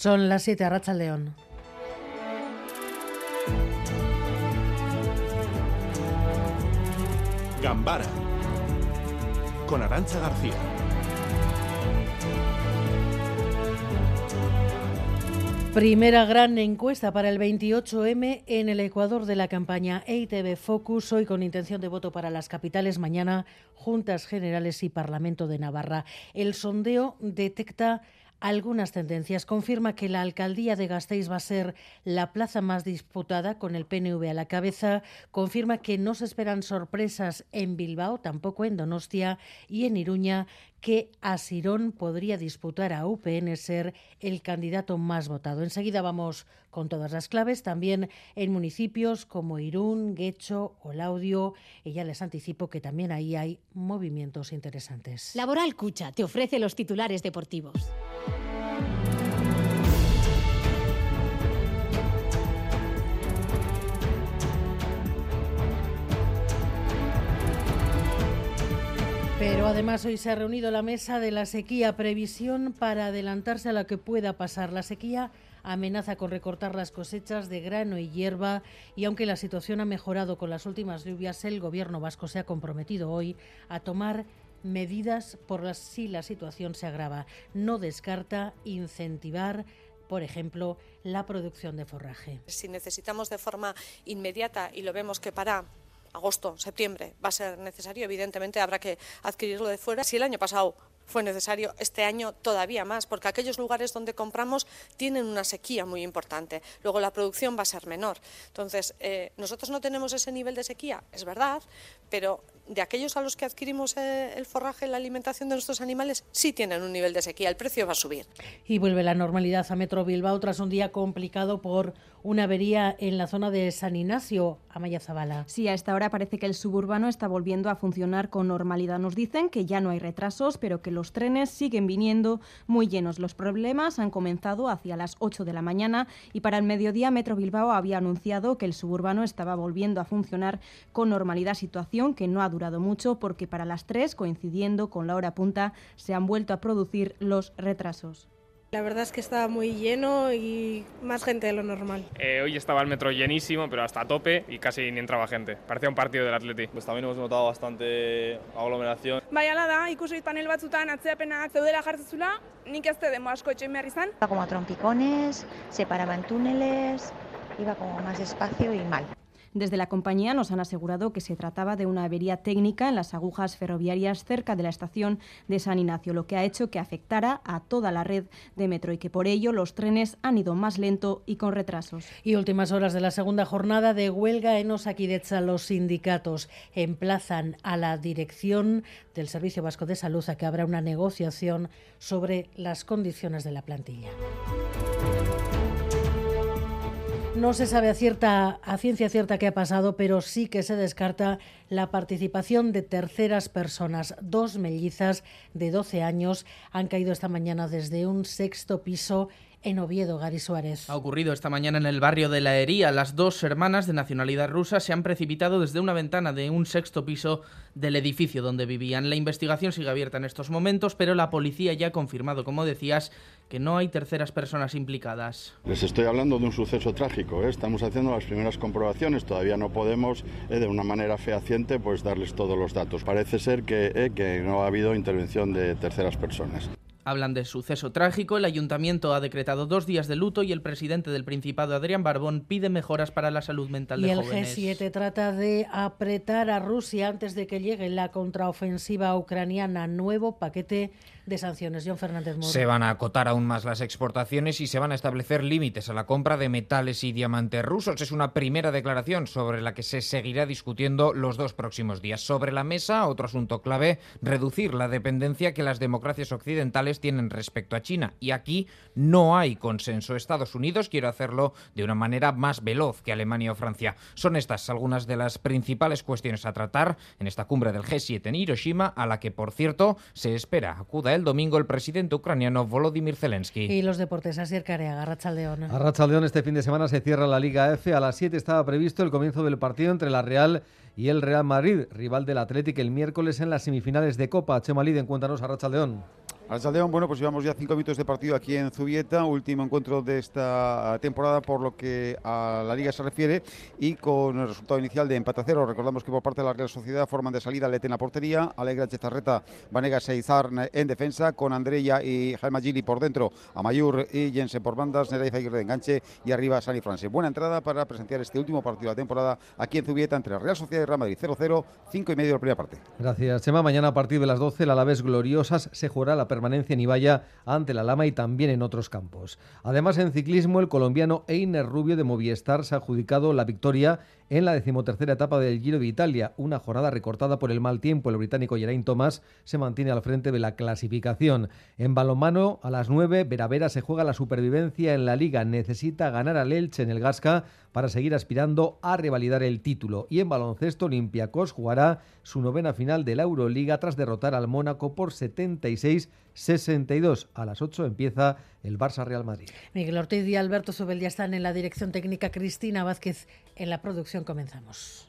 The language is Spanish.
Son las 7 a Racha León. Gambara con Arancha García. Primera gran encuesta para el 28M en el Ecuador de la campaña EITB Focus, hoy con intención de voto para las capitales, mañana Juntas Generales y Parlamento de Navarra. El sondeo detecta algunas tendencias. Confirma que la alcaldía de Gasteiz va a ser la plaza más disputada con el PNV a la cabeza. Confirma que no se esperan sorpresas en Bilbao, tampoco en Donostia y en Iruña que Asirón podría disputar a UPN ser el candidato más votado. Enseguida vamos con todas las claves, también en municipios como Irún, Guecho o Laudio, y ya les anticipo que también ahí hay movimientos interesantes. Laboral Cucha te ofrece los titulares deportivos. Pero además hoy se ha reunido la mesa de la sequía, previsión para adelantarse a lo que pueda pasar. La sequía amenaza con recortar las cosechas de grano y hierba y aunque la situación ha mejorado con las últimas lluvias, el gobierno vasco se ha comprometido hoy a tomar medidas por las si la situación se agrava. No descarta incentivar por ejemplo, la producción de forraje. Si necesitamos de forma inmediata y lo vemos que para agosto, septiembre va a ser necesario, evidentemente habrá que adquirirlo de fuera. Si el año pasado fue necesario este año todavía más, porque aquellos lugares donde compramos tienen una sequía muy importante. Luego la producción va a ser menor. Entonces, eh, nosotros no tenemos ese nivel de sequía, es verdad, pero de aquellos a los que adquirimos eh, el forraje, la alimentación de nuestros animales, sí tienen un nivel de sequía, el precio va a subir. Y vuelve la normalidad a Metro Bilbao tras un día complicado por una avería en la zona de San Ignacio, Amaya Zabala. Sí, a esta hora parece que el suburbano está volviendo a funcionar con normalidad. Nos dicen que ya no hay retrasos, pero que los trenes siguen viniendo muy llenos. Los problemas han comenzado hacia las 8 de la mañana y para el mediodía Metro Bilbao había anunciado que el suburbano estaba volviendo a funcionar con normalidad, situación que no ha durado mucho porque para las 3, coincidiendo con la hora punta, se han vuelto a producir los retrasos. La verdad es que estaba muy lleno y más gente de lo normal. Eh, hoy estaba el metro llenísimo, pero hasta tope y casi ni entraba gente. Parecía un partido del Atleti. Pues también hemos notado bastante aglomeración. Bai, ala da, ikusi panel batzutan atzeapenak zeudela jartzezula, nik ez demo asko etxein behar izan. Iba como a trompicones, se paraban túneles, iba como más despacio y mal. Desde la compañía nos han asegurado que se trataba de una avería técnica en las agujas ferroviarias cerca de la estación de San Ignacio, lo que ha hecho que afectara a toda la red de metro y que por ello los trenes han ido más lento y con retrasos. Y últimas horas de la segunda jornada de huelga en Osakidecha, los sindicatos emplazan a la dirección del Servicio Vasco de Salud a que habrá una negociación sobre las condiciones de la plantilla. No se sabe a, cierta, a ciencia cierta qué ha pasado, pero sí que se descarta la participación de terceras personas. Dos mellizas de 12 años han caído esta mañana desde un sexto piso en Oviedo, Gary Suárez. Ha ocurrido esta mañana en el barrio de La Hería. Las dos hermanas de nacionalidad rusa se han precipitado desde una ventana de un sexto piso del edificio donde vivían. La investigación sigue abierta en estos momentos, pero la policía ya ha confirmado, como decías, que no hay terceras personas implicadas. Les estoy hablando de un suceso trágico. ¿eh? Estamos haciendo las primeras comprobaciones. Todavía no podemos, eh, de una manera fehaciente, pues darles todos los datos. Parece ser que, eh, que no ha habido intervención de terceras personas. Hablan de suceso trágico, el ayuntamiento ha decretado dos días de luto y el presidente del Principado, Adrián Barbón, pide mejoras para la salud mental de y el jóvenes. G7 trata de apretar a Rusia antes de que llegue la contraofensiva ucraniana. Nuevo paquete de sanciones. John Fernández Moro. Se van a acotar aún más las exportaciones y se van a establecer límites a la compra de metales y diamantes rusos. Es una primera declaración sobre la que se seguirá discutiendo los dos próximos días. Sobre la mesa, otro asunto clave, reducir la dependencia que las democracias occidentales tienen respecto a China. Y aquí no hay consenso. Estados Unidos quiere hacerlo de una manera más veloz que Alemania o Francia. Son estas algunas de las principales cuestiones a tratar en esta cumbre del G7 en Hiroshima, a la que, por cierto, se espera acuda el domingo el presidente ucraniano Volodymyr Zelensky. Y los deportes, Asier Careaga, Rachaldeón. A Rachaldeón este fin de semana se cierra la Liga F. A las 7 estaba previsto el comienzo del partido entre la Real y el Real Madrid, rival del Atlético el miércoles en las semifinales de Copa. Chema Liden, cuéntanos a Rachaldeón. Alchaldeón, bueno, pues llevamos ya cinco minutos de partido aquí en Zubieta, último encuentro de esta temporada por lo que a la Liga se refiere y con el resultado inicial de empate a cero. Recordamos que por parte de la Real Sociedad forman de salida Lete en la portería, Alegra Chezarreta, Vanega Seizar en defensa, con Andrea y Jaime Gili por dentro, Amayur y Jensen por bandas, Nereiza de enganche y arriba Sani France. Buena entrada para presenciar este último partido de la temporada aquí en Zubieta entre la Real Sociedad y Real Madrid 0-0, 5 y medio de la primera parte. Gracias, Chema. Mañana a partir de las 12, la Alavés Gloriosas se jugará la permanencia en Ibaya ante la Lama y también en otros campos. Además, en ciclismo, el colombiano Einer Rubio de Movistar se ha adjudicado la victoria en la decimotercera etapa del Giro de Italia. Una jornada recortada por el mal tiempo. El británico Geraint Thomas se mantiene al frente de la clasificación. En balonmano, a las 9, Veravera se juega la supervivencia en la liga. Necesita ganar al Elche en el Gasca para seguir aspirando a revalidar el título. Y en baloncesto, Olympiacos jugará su novena final de la Euroliga tras derrotar al Mónaco por 76-62. A las 8 empieza el Barça Real Madrid. Miguel Ortiz y Alberto Sobel ya están en la dirección técnica, Cristina Vázquez en la producción. Comenzamos.